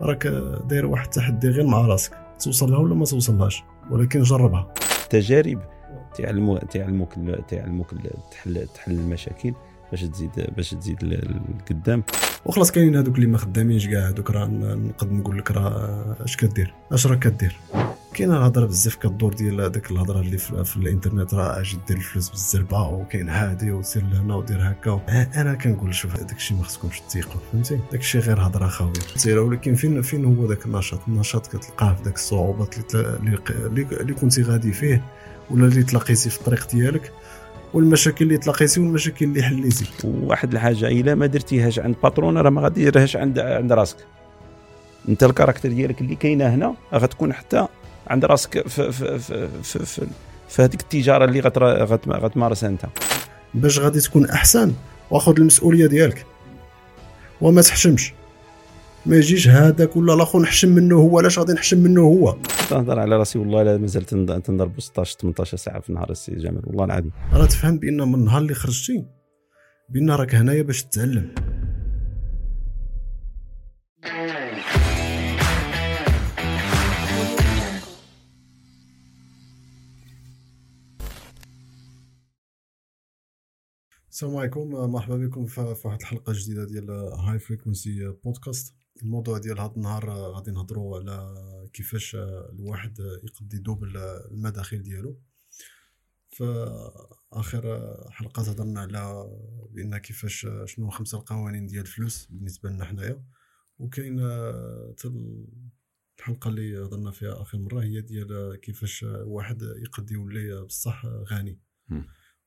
راك داير واحد التحدي غير مع راسك توصل لها ولا ما توصلهاش؟ ولكن جربها. التجارب تعلمو تعلموك تعلموك تحل تحل المشاكل باش تزيد باش تزيد لقدام وخلاص كاينين هذوك اللي ما خدامينش كاع هذوك راه نقدر نقول لك راه اش كدير؟ اش راك كدير؟ كاينة الهضرة بزاف كدور ديال هذاك الهضرة اللي في, في الإنترنت راه أجي دير الفلوس بالزربة وكاين هادي وسير لهنا ودير هكا أنا كنقول شوف هذاك الشيء ما خصكمش تثيقوا فهمتي؟ داك الشيء غير هضرة خاوية. ولكن فين فين هو ذاك النشاط؟ النشاط كتلقاه في ذاك الصعوبات اللي اللي كنتي غادي فيه ولا اللي تلاقيتي في الطريق ديالك والمشاكل اللي تلاقيتي والمشاكل اللي حليتي. واحد الحاجة إلا ما درتيهاش عند باترون راه ما غادي ديرهاش عند عند راسك. أنت الكاركتر ديالك اللي كاينة هنا غتكون حتى عند راسك في في في في, في, في هذيك التجارة اللي غتمارسها أنت. باش غادي تكون أحسن واخذ المسؤولية ديالك. وما تحشمش. ما يجيش هذاك ولا الآخر نحشم منه هو علاش غادي نحشم منه هو؟ تنهضر على راسي والله لا مازال تنضرب 16 18 ساعة في النهار السي جمال والله العظيم. راه تفهم بأن من النهار اللي خرجتي بأن راك هنايا باش تتعلم. السلام عليكم مرحبا بكم في واحد الحلقة جديدة ديال هاي فريكونسي بودكاست الموضوع ديال هذا النهار غادي نهضروا على كيفاش الواحد يقضي يدوب المداخيل ديالو. في اخر حلقة هضرنا على بأن كيفاش شنو خمسة القوانين ديال الفلوس بالنسبة لنا حنايا. وكاين الحلقة اللي هضرنا فيها آخر مرة هي ديال كيفاش واحد يقضي يولي بصح غني.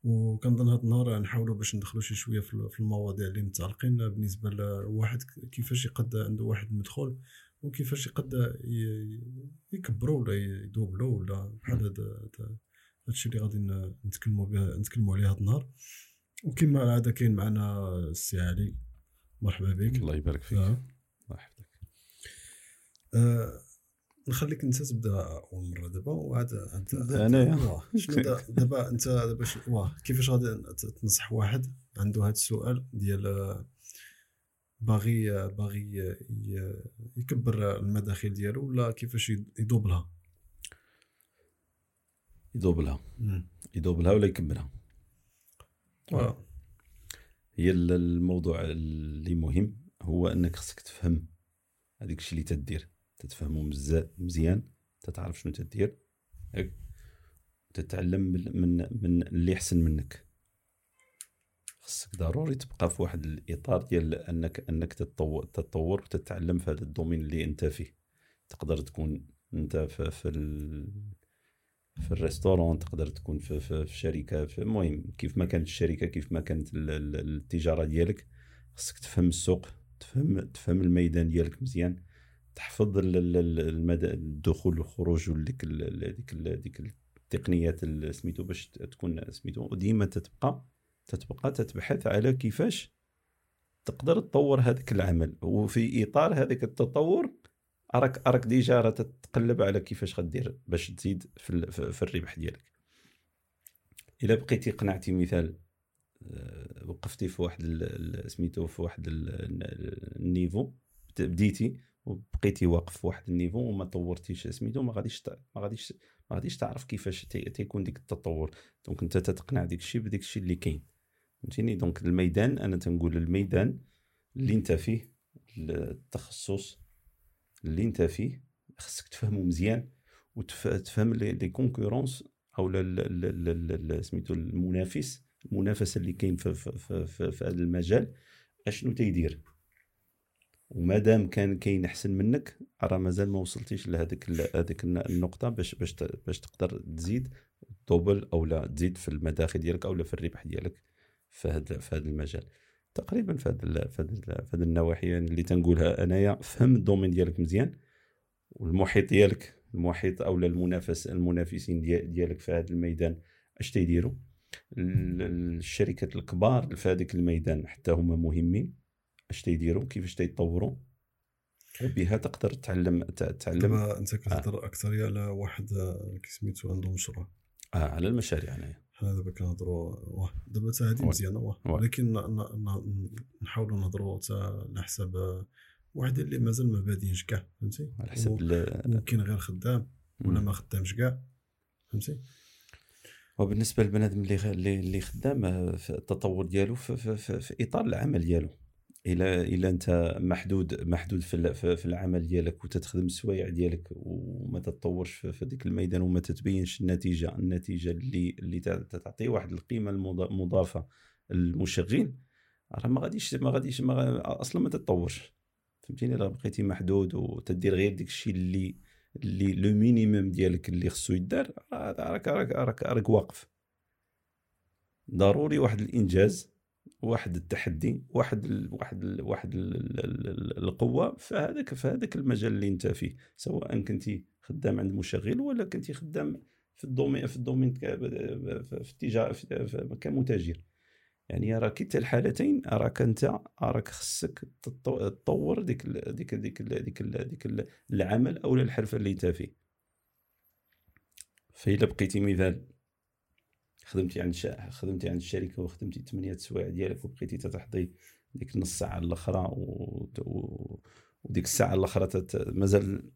وكنظن هذا النهار نحاولوا باش ندخلوا شي شوية في المواضيع اللي متعلقين. بالنسبة لواحد كيفاش يقد عنده واحد المدخول وكيفاش يقد يكبروا ولا يدوبلوا ولا بحال هذا هادشي اللي غادي نتكلموا به نتكلموا عليه هذا النهار. وكما العاده كاين معنا السي علي. مرحبا بك. الله يبارك فيك. آه. الله يحفظك آه نخليك انت تبدا اول مره دابا وعاد أنا شنو دابا انت دابا واه كيفاش غادي تنصح واحد عنده هذا السؤال ديال باغي باغي يكبر المداخيل ديالو ولا كيفاش يدوب لها يدوب لها يدوب لها ولا يكبرها؟ هي الموضوع اللي مهم هو انك خصك تفهم هذيك الشيء اللي تدير. تتفهمو مزيان تتعرف شنو تدير. تتعلم من من اللي أحسن منك. خصك ضروري تبقى في واحد الإطار ديال انك أنك تتطور تتطور وتتعلم في هذا الدومين اللي أنت فيه. تقدر تكون أنت في في. في الريستورون تقدر تكون في, في, في شركة في المهم كيف ما كانت الشركة كيف ما كانت التجارة ديالك خصك تفهم السوق تفهم تفهم الميدان ديالك مزيان. تحفظ المدى الدخول والخروج وديك ديك ديك التقنيات سميتو باش تكون سميتو ديما تتبقى تتبقى تتبحث على كيفاش تقدر تطور هذاك العمل. وفي إطار هذاك التطور راك راك déjà راه تتقلب على كيفاش غدير باش تزيد في, في الربح ديالك. إلا بقيتي قنعتي مثال آه، وقفتي في واحد سميتو في واحد ال niveau بديتي وبقيتي واقف في واحد ال niveau وما طورتيش سميتو ما غاديش ما غاديش ما غاديش تعرف كيفاش تيكون ديك التطور. donc انت تتقنع ديك الشيء بديك الشيء اللي كاين. فهمتيني؟ donc الميدان أنا تنقول الميدان اللي انت فيه التخصص اللي انت فيه خصك تفهمه مزيان وتفهم les concurrences أو سميتو المنافس المنافسه اللي كاين في, في هذا المجال أشنو تيدير؟ ومادام كان كاين احسن منك راه مازال ما وصلتيش لهذيك هذيك النقطة باش باش باش تقدر تزيد double أو لا تزيد في المداخل ديالك أو لا في الربح ديالك في هذا في هذا المجال. تقريبا في هذا في هذا النواحي يعني اللي تنقولها أنايا فهم ال domaine ديالك مزيان والمحيط ديالك المحيط أو المنافس المنافسين ديالك في هذا الميدان اش تيديروا؟ الشركات الكبار في هذاك الميدان حتى هما مهمين اش تيديروا كيفاش تيطوروا وبها تقدر تعلم تعلم. انت كتهضر آه. أكثر على واحد آه، كي عنده مشروع. آه على المشاريع انايا حنا دابا كنهضروا دابا حتى هذه مزيانة ولكن نحاولوا نهضروا حتى على حساب واحد اللي مازال ما بادينش كاع فهمتي؟ على حسب ال- ممكن غير خدام ولا. ما خدامش كاع فهمتي؟ وبالنسبة للبنادم اللي اللي خدام آه، التطور ديالو في, في, في, في إطار العمل ديالو. إلى إلى أنت محدود محدود في في, العمل ديالك وتتخدم السوايع ديالك وما تتطورش في, ديك الميدان وما تتبينش النتيجة النتيجة اللي اللي تعطي واحد القيمة المضا- المضافة للمشغل راه ما غاديش ما غاديش ما أصلا ما تتطورش. فهمتيني؟ راه بقيتي محدود وتدير غير ديك الشيء اللي اللي لو مينيموم ديالك اللي خصو يدار راك راك راك واقف. ضروري واحد الإنجاز واحد التحدي واحد ال واحد ال واحد ال ال ال القوه في هذاك في هذاك المجال اللي انت فيه سواء كنتي خدام عند مشغل ولا كنتي خدام في ال domaine في ال domaine في التجارة كمتاجر. يعني راه كلتا الحالتين راك انت راك خصك تطو- تطور ديك ال- ديك ديك ال- ديك ال- ديك ال- العمل أو الحرفة اللي انت فيه. فإلا بقيتي مثال. خدمتي عند شا... خدمتي عند الشركة وخدمتي 8 سوايع ديالك وبقيتي تتحضي ديك نص ساعة الأخرى و... و... وديك الساعة الأخرى تت... مازال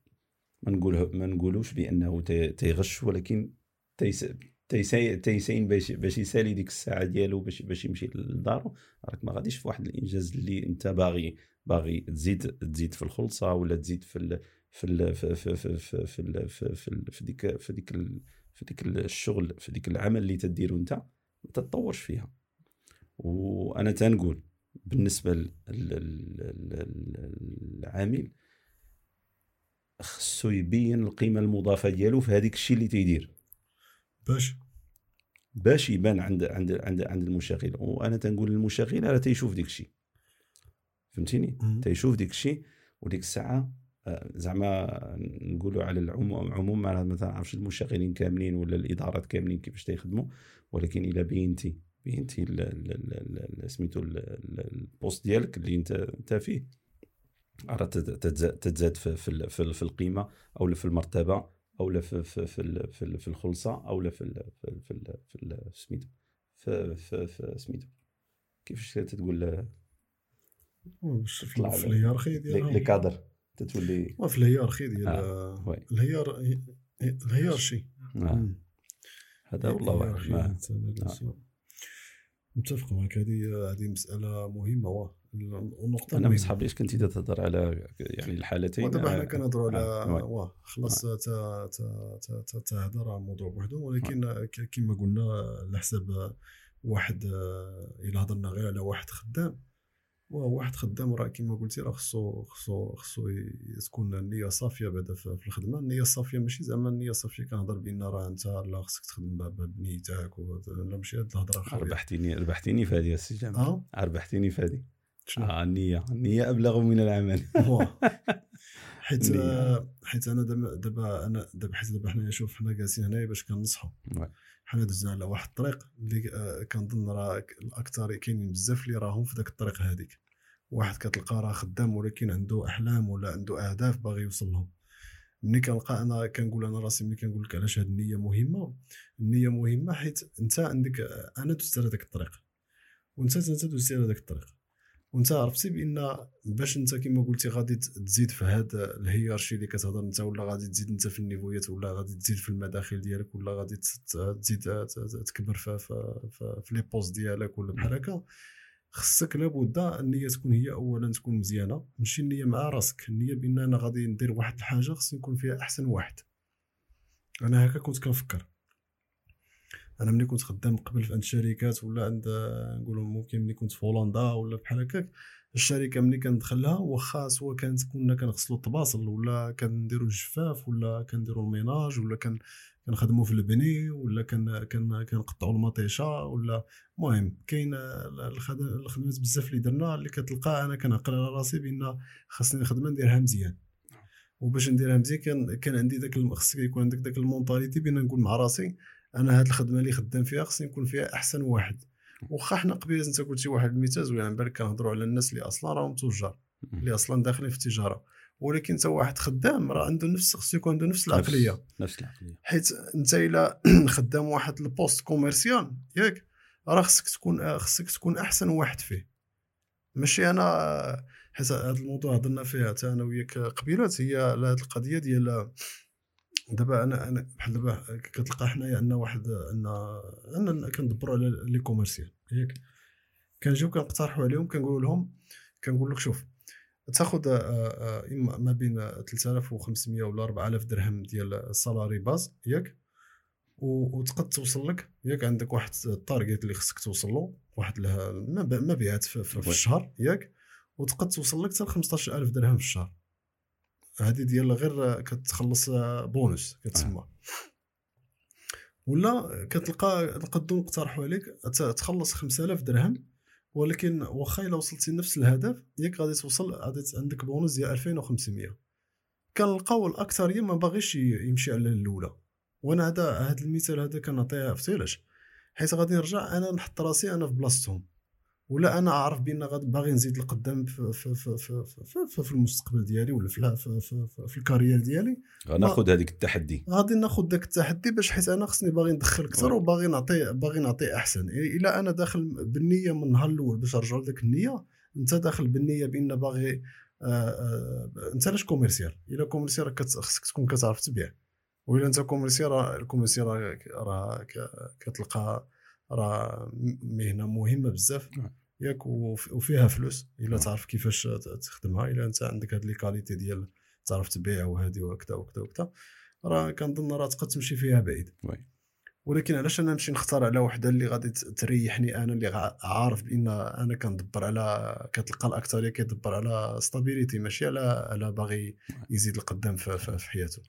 ما نقوله ما نقولوش بأنه تي- تيغش ولكن تيس... تيساي تيساين باش باش يسالي ديك الساعة ديالو باش باش يمشي لدارو راك ما غاديش في واحد الإنجاز اللي أنت باغي باغي تزيد تزيد في الخلصة ولا تزيد في ال... في ال... في في في في في. في. في ديك في ديك ال... في ديك الشغل في ديك العمل اللي تديرو أنت ما تتطورش فيها. وأنا تنقول بالنسبة لل- لل- لل- للعامل خصو يبين القيمة المضافة ديالو في هذيك الشيء اللي تيدير. باش. باش يبان عند عند عند عند المشغل وأنا تنقول للمشغل راه تيشوف ديك الشيء. فهمتيني. تيشوف ديك الشيء وديك الساعة زعما نقولوا على العموم ما تعرفش المشغلين كاملين ولا الإدارات كاملين كيفاش تيخدموا ولكن إلا بينتي بينتي سميتو ال- ال- ال poste ديالك اللي انت انت فيه راه تت- تتزاد في في في في القيمة أو في المرتبة أو في في في في, في الخلصة أو في ال- في في في سميتو في في في سميتو. كيفاش تتقول باش في ال hiérarchie لي ديالها les cadres. تتولي في ال hiérarchie ديال آه، oui. ال hiér- ال hiérarchie آه. مم. هذا والله اعلم آه. متفق معك هذه هذه مسألة مهمة واه النقطة أنا ما مهمة. صحابيش كنتي تتهضر على يعني الحالتين ودابا حنا آه، كنهضروا على آه،. واه خلاص تا تا تا تا تا هذا راه موضوع بوحدو ولكن كما قلنا على حساب واحد إلا هضرنا غير على واحد خدام واحد خدام راه كما قلتي راه خصو خصو خصو تكون النية صافية بعدا في الخدمة. النية الصافية ماشي زعما النية الصافية كنهضر بأن راه أنت لا خصك تخدم بنيتك و- لا ماشي هاد الهضرة ربحتيني ربحتيني في هذه السي جامع آه؟ ربحتيني في هذه. شنو؟ آه النية. النية أبلغ من العمل. حيت حيت أنا دابا دابا أنا دابا حيت دابا حنا شوف حنا جالسين هنايا باش كنصحوا حنا دزنا على واحد الطريق اللي آه، كنظن راه الاكثر كاينين بزاف اللي راهم في ذاك الطريق هذيك واحد كتلقى راه خدام ولكن عنده أحلام ولا عنده أهداف باغي يوصل لهم ملي كنلقى أنا كنقول أنا راسي ملي كنقول لك علاش هاد النية مهمة النية مهمة حيت أنت عندك آه، أنا دزت على ذاك الطريق. وأنت أنت دوزتي على ذاك الطريق. وانت عرفتي بان باش انت كما قلتي غادي تزيد في هذا ال hiérarchie اللي كتهضر انت ولا غادي تزيد انت في النيفويات ولا غادي تزيد في المداخل ديالك ولا غادي تزيد تكبر في في في, في les postes ديالك ولا بحال هكا خصك لابد النية تكون هي اولا تكون مزيانة. ماشي النية مع راسك النية بأن أنا غادي ندير واحد الحاجة خصني نكون فيها أحسن واحد. أنا هكا كنت كنفكر. أنا ملي كنت خدام قبل في عند شركات ولا عند نقولوا ممكن ملي كنت في هولندا ولا بحال هكاك الشركة ملي كندخلها واخا سواء كانت كنا كنغسلوا الطباصل ولا كنديروا الجفاف ولا كنديروا الميناج ولا كان كنخدموا في البني ولا كان كان كنقطعوا المطيشة ولا المهم كاين الخد- الخدمات بزاف اللي درنا اللي كتلقى أنا كنعقل على راسي بأن خاصني الخدمه نديرها مزيان. وباش نديرها مزيان كان كان عندي داك خصك يكون عندك داك ال mentalité بأن نقول مع راسي أنا هاد الخدمة اللي خدام فيها خصني نكون فيها أحسن واحد. واخا حنا قبيلة انت قلتي واحد المثال زوين على بالك كنهضروا على الناس اللي أصلا راهم تجار اللي أصلا داخلين في التجارة. ولكن انت واحد خدام راه عنده نفس خصو يكون عنده نفس العقلية. نفس العقلية. حيت أنت إلا خدام واحد ال poste commercial ياك؟ راه خصك تكون خصك تكون أحسن واحد فيه. ماشي أنا حيت هذا الموضوع هضرنا فيه حتى أنا وياك قبيلات هي هذه القضية ديال دابا أنا أنا بحال دابا كتلقى حنايا عندنا واحد عندنا عندنا كندبروا على les commerciaux. ياك؟ كنجيو كنقترحوا عليهم كنقول لهم كنقول لك شوف تاخذ آه، آه، إما ما بين 3500 ولا 4000 درهم ديال ال salaire base ياك؟ وتقد توصل لك ياك؟ عندك واحد ال target اللي خصك توصل له واحد المبيعات في, في, في الشهر ياك؟ وتقد توصل لك حتى 15000 درهم في الشهر. هذه ديال غير كتخلص بونus كتسمى. آه. ولا كتلقى نقدروا نقترحوا عليك تخلص 5000 درهم ولكن واخا إلا وصلتي لنفس الهدف ياك غادي توصل غادي عندك بونus ديال 2500 كنلقاو الاكثريه ما باغيش يمشي على الأولى. وأنا هذا هذا المثال هذا كنعطيه علاش حيت غادي نرجع أنا نحط راسي أنا في بلاصتهم. ولا أنا عارف بأن باغي نزيد لقدام في, في, في, في, في, في المستقبل ديالي ولا في, في, في, في, في ال carrière ديالي. غناخذ هذيك التحدي. غادي ناخذ ذاك التحدي باش حيت أنا خصني باغي ندخل أكثر وباغي نعطي باغي نعطي أحسن. إلا أنا داخل بالنية من النهار الأول باش نرجعوا لذاك النية أنت داخل بالنية بأن باغي آه آه أنت علاش commercial؟ إلا commercial خصك تكون كتعرف تبيع. وإلا أنت commercial راه ال commercial راه كتلقى راه مهنة مهمة بزاف. نعم. ياك وفيها فلوس. إلا نعم. تعرف كيفاش تخدمها. إلا أنت عندك هاد les qualités ديال تعرف تبيع وهذه وكذا وكذا وكذا راه كنظن راه تقدر تمشي فيها بعيد. ولكن علاش أنا نمشي نختار على وحدة اللي غادي تريحني أنا اللي عارف بأن أنا كندبر على كتلقى الأكثرية كيدبر على stabilité ماشي على على باغي يزيد القدام في, في حياته.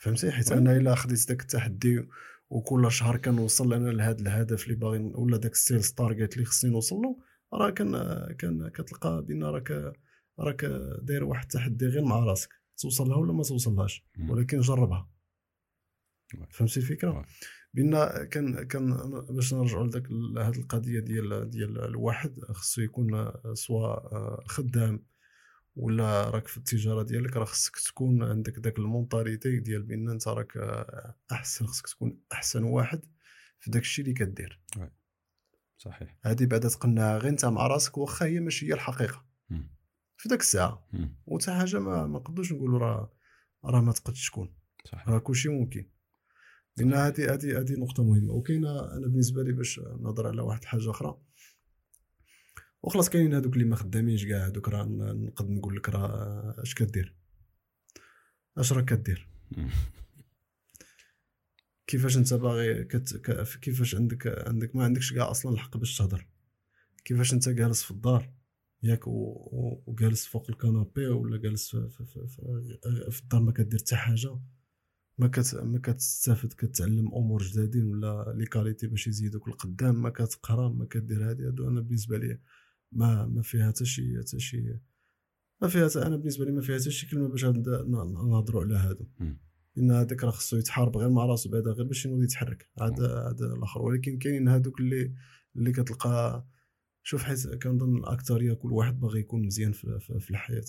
فهمتي؟ حيت أنا إلا خديت داك التحدي وكل شهر كنوصل أنا لهذا الهدف اللي باغي ولا داك ال sales target اللي خصني نوصل له راه كان كان كتلقى بأن راك راك داير واحد التحدي غير مع راسك توصل لها ولا ما توصلهاش؟ ولكن جربها. فهمتي الفكرة؟ بأن كان كان باش نرجعوا لذاك هذه القضية ديال ديال الواحد خصو يكون سواء خدام ولا راك في التجارة ديالك راه خصك تكون عندك داك المونطاليتي ديال بأن أنت راك أحسن خصك تكون أحسن واحد في داك الشيء اللي كدير. صحيح. هذه بعدا تقنعها غير أنت مع راسك واخا هي ماشي هي الحقيقة. في داك الساعة. وتا حاجة ما ما نقدروش نقولوا راه راه ما تقدش تكون. صحيح. راه كلشي ممكن. لأن هذه هذه هذه نقطة مهمة. وكاينة أنا بالنسبة لي باش نهضر على واحد حاجة أخرى. وخلاص كاينين هذوك اللي ما خدامينش كاع هذوك راه نقد نقول لك راه اش كدير؟ اش راك كدير؟ كيفاش انت باغي كت... كيفاش عندك عندك ما عندكش كاع أصلا الحق باش تهضر؟ كيفاش انت جالس في الدار؟ ياك و... وجالس فوق ال canapé ولا جالس في, في, في, في, في الدار ما كدير حتى حاجة؟ ما كت ما كتستافد كتعلم أمور جدادين ولا les qualités باش يزيدوك القدام؟ ما كتقرا؟ ما كدير هادي؟ هادو أنا بالنسبة لي ما ما فيها حتى شي حتى شي ما فيها أنا بالنسبة لي ما فيها حتى شي كلمة باش نهضروا على هادو. إن هذاك راه خصو يتحارب غير مع راسو بعدا غير باش ينوض يتحرك. هذا هذا الآخر. ولكن كاينين هادوك اللي اللي كتلقى شوف حيت كنظن الاكثريه كل واحد باغي يكون مزيان في, في, في الحياة.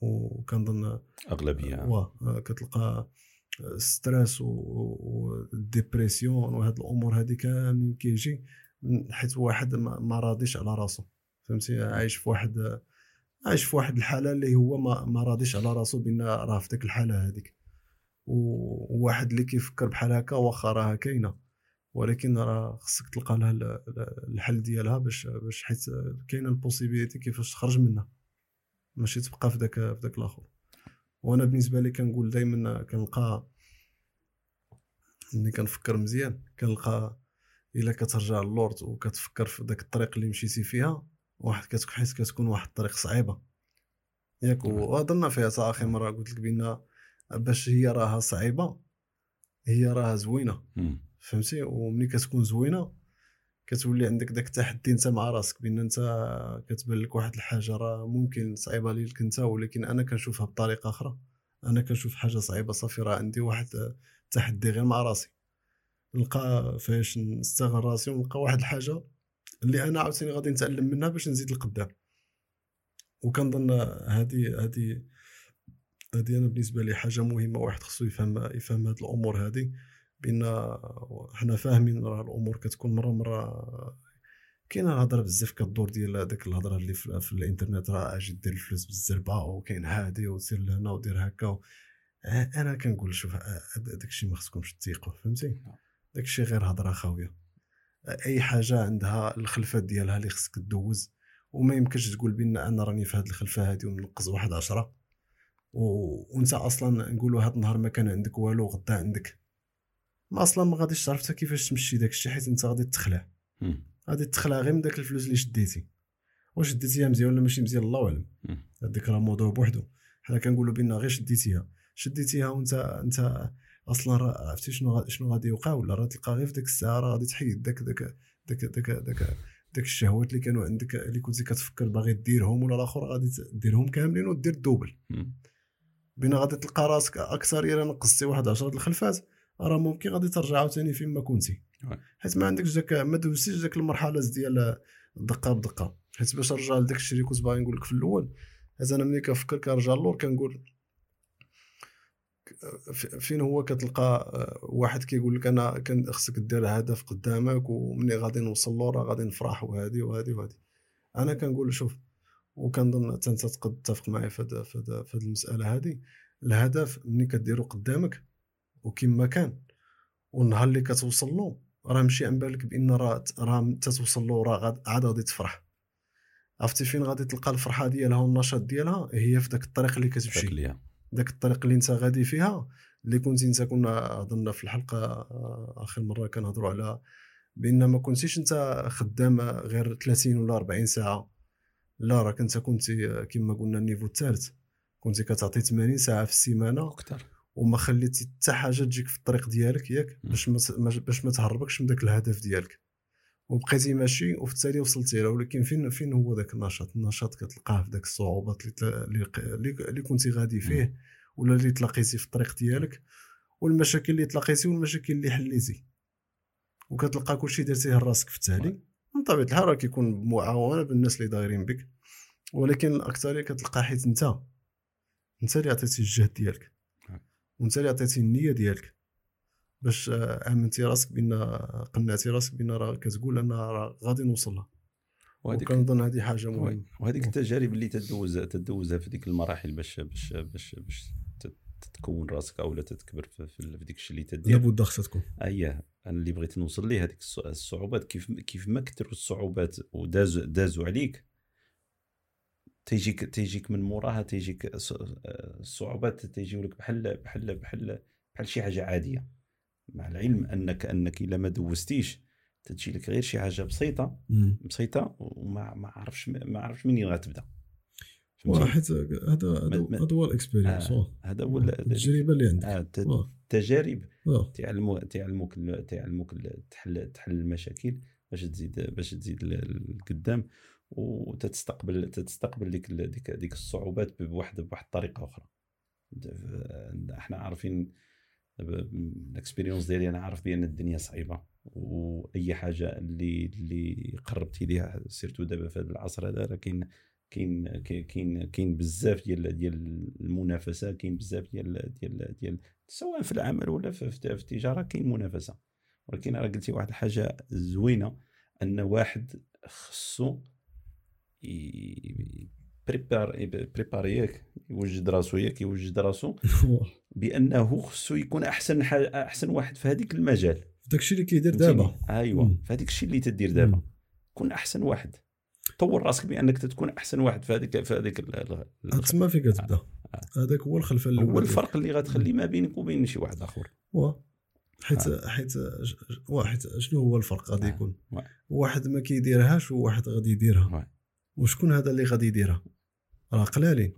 وكنظن أغلبية. واه كتلقى stress وال dépression وهاد الأمور هذه كاملين كيجي حيت واحد ما راضيش على راسو. فهمتي؟ عايش في واحد عايش في واحد الحالة اللي هو ما, ما راضيش على راسو بأن راه في ديك الحالة هذيك وواحد اللي كيفكر بحال هكا واخا راها كاينة. ولكن راه خصك تلقى لها الحل ديالها باش باش حيت كاينة البوسيبيليتي كيفاش تخرج منها. ماشي تبقى في داك في داك الآخر. وأنا بالنسبة لي كنقول دائما كنلقى ملي كنفكر مزيان كنلقى إلا كترجع للورد وكتفكر في داك الطريق اللي مشيتي فيها واحد كتكون حيت كتكون واحد الطريق صعيبة. ياك نعم. وهضرنا فيها حتى اخر مرة قلت لك بان باش هي راها صعيبة هي راها زوينة. فهمتي؟ وملي كتكون زوينة كتولي عندك داك التحدي انت مع راسك بأن انت كتبان لك واحد الحاجة راه ممكن صعيبة ليك انت ولكن أنا كنشوفها بطريقة أخرى. أنا كنشوف حاجة صعيبة صافي راه عندي واحد التحدي غير مع راسي. نلقى فاش نستغل راسي ونلقى واحد الحاجة اللي أنا عاوتاني غادي نتعلم منها باش نزيد لقدام وكنظن هذه هذه هذه أنا بالنسبة لي حاجة مهمة واحد خصو يفهم يفهم هاد الأمور هذه بان حنا فاهمين راه الأمور كتكون مره مرة كاينة الهضرة بزاف كدور ديال داك الهضرة اللي في, في الإنترنت راه أجي دير الفلوس بالزربة وكاين هادي وسير لهنا ودير هكا و... أنا كنقول شوف داك الشيء ما خصكمش تثيقوا فهمتي؟ نعم. داك الشيء غير هضرة خاوية. أي حاجة عندها الخلفات ديالها اللي خصك دوز وما يمكنش تقول بان أنا راني في هذه الخلفة هذه وننقص واحد عشرة. و... وأنت أصلا نقولوا هذا النهار ما كان عندك والو غدا عندك. ما أصلا ما غاديش تعرف كيفاش تمشي داك الشيء حيت أنت غادي تخلع. غادي تخلع غير من داك الفلوس اللي شديتي. واش شديتيها مزيان ولا ماشي مزيان؟ الله أعلم. هذيك راه موضوع بوحدو. حنا كنقولوا بأن غير شديتيها. شديتيها وانت أنت أصلا عرفتي شنو شنو غادي يوقع؟ ولا راه تلقى غير في ديك الساعة راه غادي تحيد داك داك داك داك داك داك الشهوات اللي كانوا عندك اللي كنتي كتفكر باغي ديرهم ولا الآخر غادي ديرهم كاملين ودير الدوبل. بين غادي تلقى راسك أكثر إلا نقصتي واحد 10 الخلفات راه ممكن غادي ترجع عاوتاني فين ما كنتي. حيت ما عندكش داك ما دوزتيش داك المرحلة ديال دقة بدقة. حيت باش نرجع لداك الشيء اللي كنت باغي نقول لك في الأول حيت أنا ملي كنفكر كنرجع اللور كنقول فين هو كتلقى آه، واحد كيقول لك أنا كان خصك دير هدف قدامك ومني غادي نوصل له راه غادي نفرح وهذه وهذه وهذه أنا كنقول شوف وكنظن حتى أنت تقد تتفق معايا في هذه المسألة هذه الهدف ملي كديرو قدامك وكما كان والنهار اللي كتوصل له راه ماشي عن بالك بإن راه راه تتوصل له راه عاد غادي تفرح. عرفتي فين غادي تلقى الفرحة ديالها والنشاط ديالها؟ هي في داك الطريق اللي كتمشي. داك الطريق اللي انت غادي فيها اللي كنت انت كنا اظن في الحلقة آه، آخر مرة كنهضروا على بأن ما كنتيش انت خدام غير 30 ولا 40 ساعة. لا راه كنت كنت كما قلنا النيفو الثالث كنت كتعطي 80 ساعة في السيمانة. أكثر وما خليتي حتى حاجة تجيك في الطريق ديالك ياك باش ما باش ما تهربكش من داك الهدف ديالك. وبقيتي ماشي وفي التالي وصلتي له ولكن فين فين هو ذاك النشاط؟ النشاط كتلقاه في ذاك الصعوبات اللي اللي كنتي غادي فيه ولا اللي تلاقيتي في الطريق ديالك والمشاكل اللي تلاقيتي والمشاكل اللي حليتي. وكتلقى كلشي درتيه لراسك في التالي. من طبيعة الحال راه كيكون بمعاونة بالناس اللي دايرين بك ولكن الاكثريه كتلقى حيت أنت أنت اللي عطيتي الجهد ديالك. وأنت اللي عطيتي النية ديالك. باش آمنتي راسك بأن قنعتي راسك بأن راه كتقول أنا راه غادي نوصل لها وهذيك كنظن هذه حاجة مهمة. وهذيك التجارب اللي تدوز تدوزها في ديك المراحل باش باش باش باش تكون راسك أو لا تتكبر في, في ديك الشيء اللي تدير. لابد خصها تكون. اييه أنا اللي بغيت نوصل ليه هذيك الصعوبات. كيف كيف ما كثروا الصعوبات ودازوا دازوا عليك تيجيك تيجيك من موراها تيجيك الصعوبات تيجيو لك بحال بحال بحال بحال شي حاجة عادية. مع العلم انك أنك إلا ما دوزتيش تجي لك غير شي حاجة بسيطة بسيطة وما ما عرفش ما عرفش منين غتبدا حيت هذا هذا هو ال expérience آه، هذا هو التجربة اللي عندك. التجارب. آه تعلموك تعلموك تحل تحل المشاكل باش تزيد باش تزيد لقدام وتستقبل تستقبل ديك ديك ديك الصعوبات بواحد بواحد الطريقة أخرى. إحنا عارفين ال expérience ديالي أنا عارف بأن الدنيا صعيبة وأي حاجة اللي اللي قربتي ليها سيرتو دابا في هذا العصر هذا راه كاين كاين كاين كاين بزاف ديال ديال المنافسة كاين بزاف ديال ديال ديال سواء في العمل ولا في, في التجارة كاين منافسة. ولكن راه قلتي واحد الحاجة زوينة أن واحد خصو prépare يprépareك يوجد راسو ياك يوجد راسو بانه خصو يكون احسن احسن واحد في هذيك المجال في داك الشيء اللي كيدير دابا ايوا في هذاك الشيء اللي تدير دابا كون احسن واحد طور راسك بانك تكون احسن واحد في هذيك في هذيك تما فين كتبدا. هذاك هو الخلفه الاولى هو الفرق اللي غتخلي ما بينك وبين شي واحد اخر حيت آه. حيت واحد شنو هو الفرق غادي يكون واحد ما كيديرهاش وواحد غادي يديرها وشكون هذا اللي غادي يديرها راه قلالين.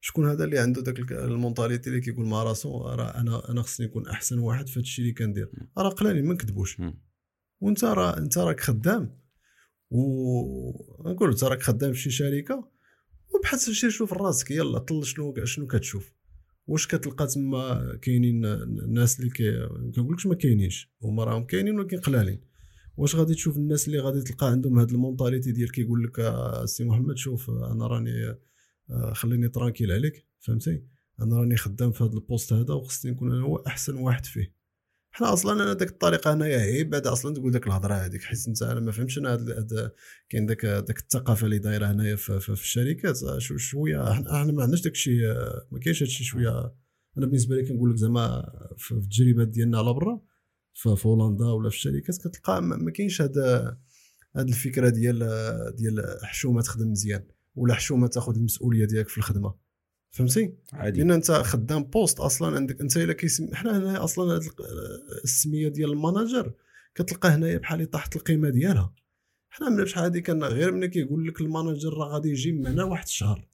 شكون هذا اللي عنده داك المونتاليتي اللي كيقول مع راسو راه أنا أنا خصني نكون أحسن واحد في هذا الشيء اللي كندير. راه قلالين ما نكذبوش. وانت راه انت راك خدام. ونقول انت راك خدام في شي شركة وبحث شي شوف راسك يلا طل شنو شنو كتشوف. واش كتلقى تما كاينين الناس اللي كي كنقولكش ما كاينينش هما راهم كاينين ولكن قلالين. واش غادي تشوف الناس اللي غادي تلقى عندهم هاد ال mentalité ديال كيقول لك آه، سي محمد شوف أنا راني آه، خليني tranquille عليك فهمتي أنا راني خدام في هذا ال poste هذا وخصني نكون أنا هو أحسن واحد فيه. حنا أصلا أنا ديك الطريقة هنايا هي بعد أصلا تقول ديك الهضرة هذيك حيت أنت أنا ما فهمتش أنا كاين داك داك الثقافة اللي دايرة هنايا في, في, في الشركات. آه، شو- شوية حنا حنا ما عندناش داك الشيء آه، ما كاينش هادشي شوية. أنا بالنسبة لي كنقول لك زعما في التجربة ديالنا على برا في هولندا ولا في الشركات كتلقى ما كاينش هاد هاد الفكرة ديال ديال حشومة تخدم مزيان. ولا حشومه تاخذ المسؤولية ديالك في الخدمة. فهمتي؟ عادي. لأن أنت خدام poste أصلا عندك أنت إلا كيسم حنا هنا أصلا السمية ديال ال manager كتلقى هنايا بحال تحت القيمة ديالها. حنا من بشحال هادي كان غير ملي كيقول لك ال manager راه غادي يجي معنا واحد الشهر.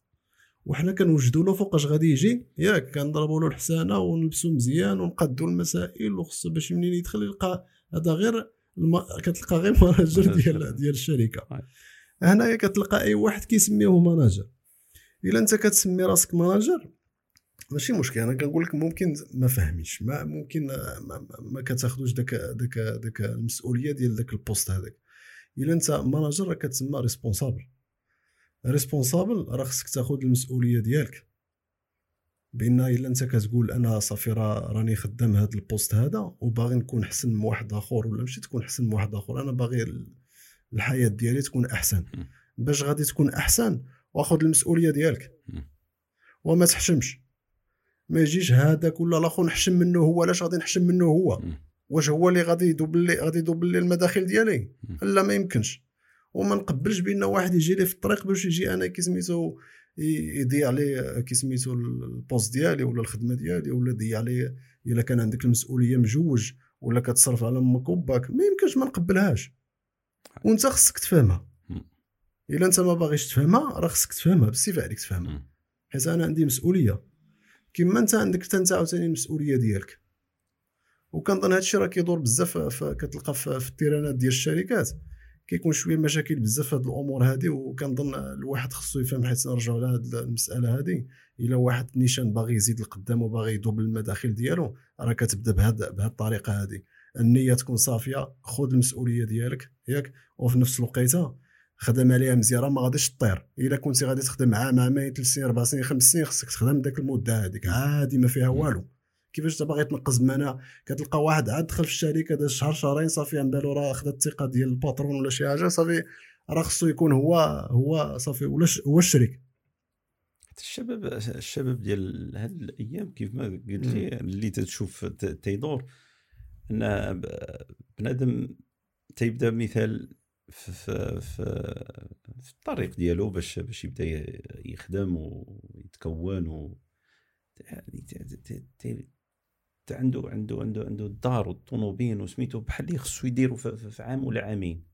وحنا كنوجدوا له فوقاش غادي يجي ياك كنضربوا له الحسانه ونلبسوا مزيان ونقادوا المسائل وخصو باش منين يدخل يلقى هذا غير الم... كتلقى غير manager ديال ديال الشركة. هنايا كتلقى أي واحد كيسميه manager إلا أنت كتسمي راسك manager ماشي مشكل. أنا كنقول لك ممكن ما فاهميش ما ممكن ما, ما- كتاخذوش داك داك داك المسؤولية ديال داك ال poste هذاك. إلا أنت manager راه كتسمى responsable responsable راه خصك تاخذ المسؤولية ديالك. بأن إلا أنت كتقول أنا صافي راه راني خدام هذا ال poste هذا وباغي نكون احسن من واحد آخر ولا ماشي تكون احسن من واحد آخر. أنا باغي الحياة ديالي تكون أحسن. باش غادي تكون أحسن واخذ المسؤولية ديالك. وما تحشمش ما يجيش هذاك ولا الآخر نحشم منه هو علاش غادي نحشم منه هو. واش هو اللي غادي يدوبل لي غادي يدوبل لي المداخل ديالي. لا ما يمكنش وما نقبلش بأن واحد يجي لي في الطريق باش يجي أنا كي سميتو يضيع لي كي سميتو ال poste ديالي ولا الخدمة ديالي ولا يضيع لي إلا كان عندك المسؤولية مجوج ولا كتصرف على أمك وباك ما يمكنش ما نقبلهاش وانت خصك تفهمها. إلا انت ما باغيش تفهمها راه خصك تفهمها بالصفة عليك تفهمها. حيت أنا عندي مسؤولية. كما أنت عندك حتى أنت عاوتاني المسؤولية ديالك. وكنظن هادشي راه كيدور بزاف كتلقى في في التيرانات ديال الشركات. كيكون شوية مشاكل بزاف هاد الأمور هادي وكنظن الواحد خصو يفهم حيت نرجعوا لهاد المسألة هادي. إلا واحد نيشان باغي يزيد لقدام وباغي يدوبل المداخل ديالو راه كتبدا بهاد بهاد الطريقة هادي. النية تكون صافية خذ المسؤولية ديالك ياك وفي نفس الوقيتة خدم عليها مزيان ما غاديش طير إلا كنتي غادي تخدم عام عامين ثلاث سنين أربع سنين خمس سنين خصك تخدم داك المدة هذيك عادي ما فيها والو. كيفاش انت باغي تنقص بمعنى كتلقى واحد عاد دخل في الشركة داز شهر شهرين صافي عن بالو راه خدا الثقة ديال الباترون ولا شي حاجة صافي راه خصو يكون هو هو صافي ولا هو الشريك. حتى الشباب الشباب ديال هاد الأيام كيف ما قلت لي اللي تتشوف تيدور أن بنادم تيبدأ مثال في, في, في, في الطريق ديالو باش باش يبدأ يخدم ويتكون و يعني عنده عنده عنده عنده الدار والطوموبيل وسميتو بحال اللي خصو يديروا في, عام ولا عامين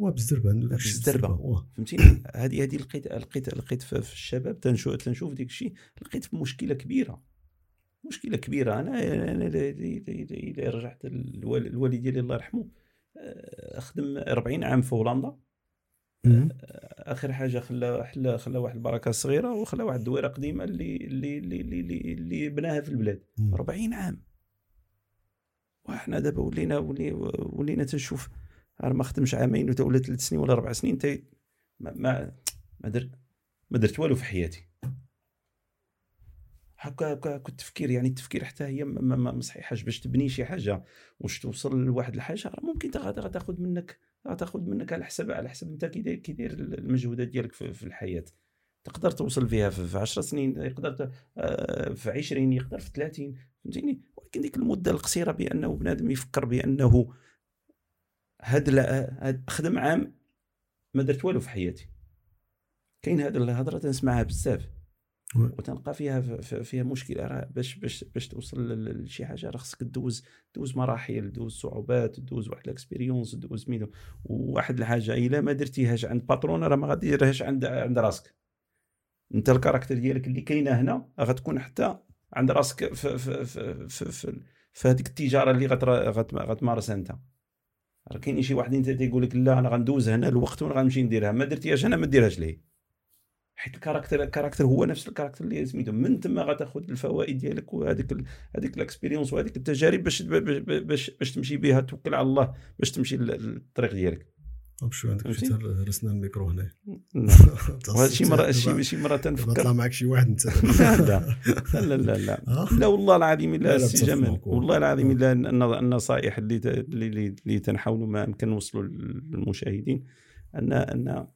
هو بالزربه عنده داك. واه. فهمتيني هذه هذه لقيت لقيت لقيت في الشباب تنشوف تنشوف ديك الشيء لقيت في مشكلة كبيرة مشكلة كبيرة أنا أنا الا رجعت الوال- الوالد ديالي الله يرحمه آه، خدم 40 عام في هولندا مم. آخر حاجة خلى خلى خلى واحد البركة صغيرة وخلى واحد الدويرة قديمة اللي اللي اللي اللي, بناها في البلاد مم. 40 عام وحنا دابا ولينا ولي- ولينا تنشوف. ما خدمش عامين ولا ثلاث سنين ولا أربع سنين تي ما ما ما درت ما درت والو في حياتي. هكا هكا كنت تفكير يعني التفكير حتى هي ما, ما, ما صحيحاش باش تبني شي حاجة. واش توصل لواحد الحاجة راه ممكن تا- غادا غتاخذ منك غتاخذ منك على حسب على حسب انت كي داير كي داير المجهودات ديالك في, في الحياة. تقدر توصل فيها في في 10 سنين يقدر آه، في 20 يقدر في 30 فهمتيني؟ ديك المدة القصيرة بأنه بنادم يفكر بأنه هاد خدم عام ما درت والو في حياتي. كاين هاد الهضرة تنسمعها بزاف. oui. وتنلقى فيها فيها مشكلة. راه باش باش باش توصل لشي حاجة راه خصك دوز دوز مراحل دوز صعوبات دوز واحد ال expérience دوز ميدو. وواحد الحاجة إلا ما درتيهاش عند patron راه ما غادي ديرهاش عند عند راسك. أنت ال caractère ديالك اللي كاينة هنا غتكون حتى عند راسك في في في في, في, في هذيك التجارة اللي غتمارسها أنت. راه كاين شي واحد أنت تيقول لك لا أنا غندوز هنا الوقت وأنا غنمشي نديرها. ما درتيهاش أنا ما ديرهاش ليه؟ حيت ال caractère ال caractère هو نفس ال caractère اللي سميتو. من تما غتاخذ الفوائد ديالك وهذيك هذيك الاكسبيريونس وهذيك التجارب باش باش باش, تمشي بها توكل على الله باش تمشي لل- للطريق ديالك. بشوي عندك؟ شي رسنا الميكرو هنا. وهذا شي مرة شي شي طلع تنفكر. معك شي واحد أنت. لا لا. لا لا آه؟ لا والله العظيم لا، لا، بتفق جمال. والله العظيم إلا الن- النصائح اللي اللي تنحاولوا ما يمكن نوصلوا للمشاهدين. ان أن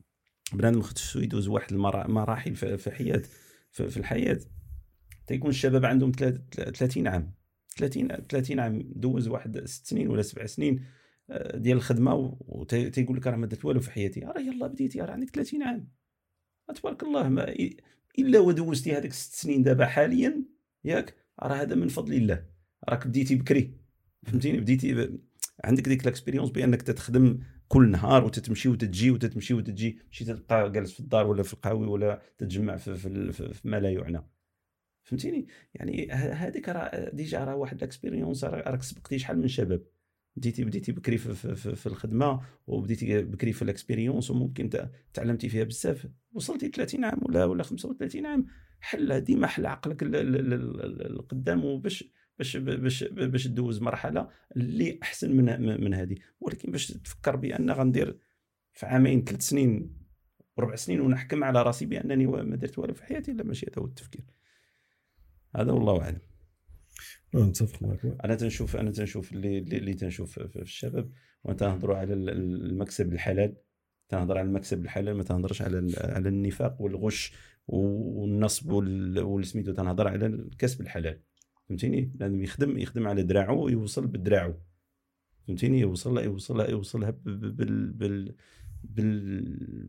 بنادم خصو يدوز واحد المرا- مراحل في حياه في الحياة. تيكون الشباب عندهم تلات- 30 عام. 30 30 عام. دوز واحد ست سنين ولا سبع سنين. آه، ديال الخدمة وتيقول لك راه ما درت والو في حياتي. راه يلا بديتي راه عندك 30 عام. تبارك الله ما إلا ودوزتي هذيك ست سنين دابا حاليا ياك راه هذا من فضل الله. راك بديتي بكري. فهمتيني؟ بديتي ب... عندك ديك ال expérience بأنك تتخدم كل نهار وتتمشي وتتجي وتتمشي وتتجي. ماشي تبقى جالس في الدار ولا في القهوي ولا تتجمع في, في, في, في ما لا يعنى. فهمتيني؟ يعني هذيك راه déjà راه واحد ال expérience راه- راك سبقتي شحال من شباب. بديتي بديتي بكري في, في, في, في الخدمة وبديتي بكري في ال expérience وممكن تعلمتي فيها بزاف. وصلتي 30 عام ولا ولا 35 عام. حل ديما حل عقلك ال- ال- ال- ال- القدام وباش باش باش باش تدوز مرحلة اللي أحسن من من هذه ولكن باش تفكر بأن غندير في عامين ثلاث سنين وربع سنين ونحكم على راسي بأنني ما درت والو في حياتي لا ماشي هذا هو التفكير. هذا والله أعلم. نتفق معك أنا تنشوف أنا تنشوف اللي اللي, تنشوف في الشباب وتنهضروا على ال- ال- المكسب الحلال. تنهضر على المكسب الحلال ما تنهضرش على على النفاق والغش والنصب وال- والسميتو. تنهضر على الكسب الحلال. فهمتيني؟ لازم يخدم يخدم على دراعه ويوصل بدراعه فهمتيني؟ يوصل يوصل يوصلها بال بال بال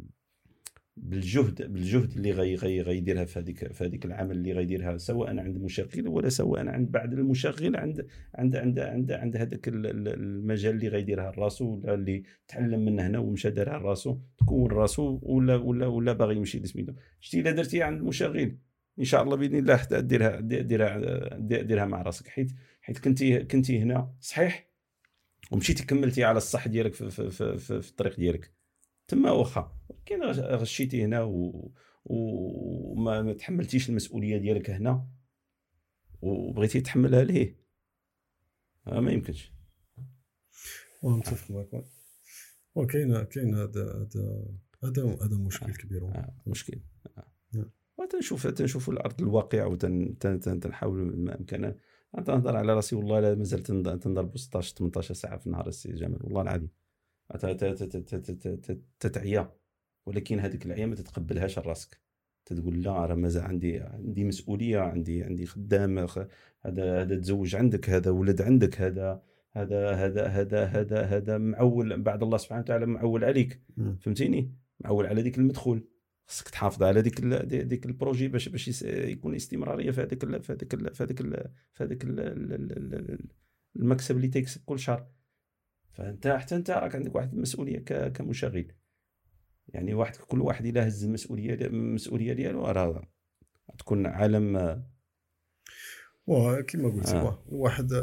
بالجهد بالجهد اللي غي غي غيديرها في هذيك في هذيك العمل اللي غيديرها سواء عند مشغل ولا سواء عند بعد المشغل عند عند عند عند عند هذاك ال- ال- المجال اللي غيديرها راسو ولا اللي تعلم من هنا ومشى دارها راسو تكون راسو ولا ولا ولا باغي يمشي لسميتو شتي إلا درتيها عند المشغل إن شاء الله بإذن الله حتى ديرها ديرها ديرها مع راسك. حيت حيت كنتي كنتي هنا صحيح ومشيتي كملتي على الصح ديالك في, في, في, في, في الطريق ديالك. تما واخا. ولكن غش- غشيتي هنا و... وما ما تحملتيش المسؤولية ديالك هنا وبغيتي تحملها ليه. آه ما يمكنش. ونتفق معك وكاين كاين هذا هذا هذا هذا مشكل كبير. آه مشكل. نعم. وتنشوف تنشوف الأرض الواقع وتنحاول ما امكن تنهضر على رأسي والله لا مازال تن- تنضرب 16 18 ساعة في النهار السي جمال. والله العظيم. تتعيا. ولكن هذيك العيا ما تتقبلهاش راسك تقول لا راه مازال عندي عندي مسؤولية عندي عندي خدام هذا هذا تزوج عندك هذا ولد عندك هذا هذا هذا هذا هذا هذا معول بعد الله سبحانه وتعالى معول عليك. فهمتيني؟ معول على ديك المدخول. خصك تحافظ على ديك ال- ديك ال projet باش باش يكون استمرارية في هذيك ال- في هذيك ال- في هذيك ال- في ال- المكسب اللي تيكسب كل شهر. فأنت حتى أنت راك عندك واحد المسؤولية ك- كمشغل يعني واحد كل واحد إلا هز المسؤولية المسؤولية ديالو راه تكون عالم وكما قلت آه. آه. الواحد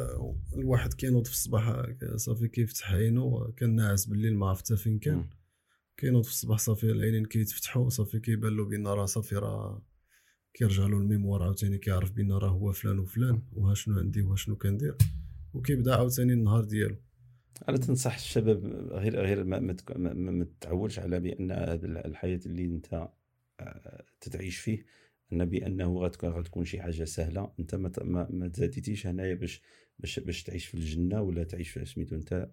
الواحد كينوض في الصباح صافي كيفتح عينو كان ناعس بالليل ما عرف حتى فين كان. كينوض في الصباح صافي العينين كيتفتحوا صافي كيبان له بأن راه صافي راه كيرجع له الميموار عاوتاني كيعرف بأن راه هو فلان وفلان وها شنو عندي وها شنو كندير وكيبدا عاوتاني النهار ديالو أنا تنصح الشباب غير غير ما, ما, ما, تتعولش على بأن هذا الحياة اللي أنت آه، تتعيش فيه أن بأنه غتكون غتكون شي حاجة سهلة. أنت ما ما, ما تزاديتيش هنايا باش باش باش تعيش في الجنة ولا تعيش في سميتو أنت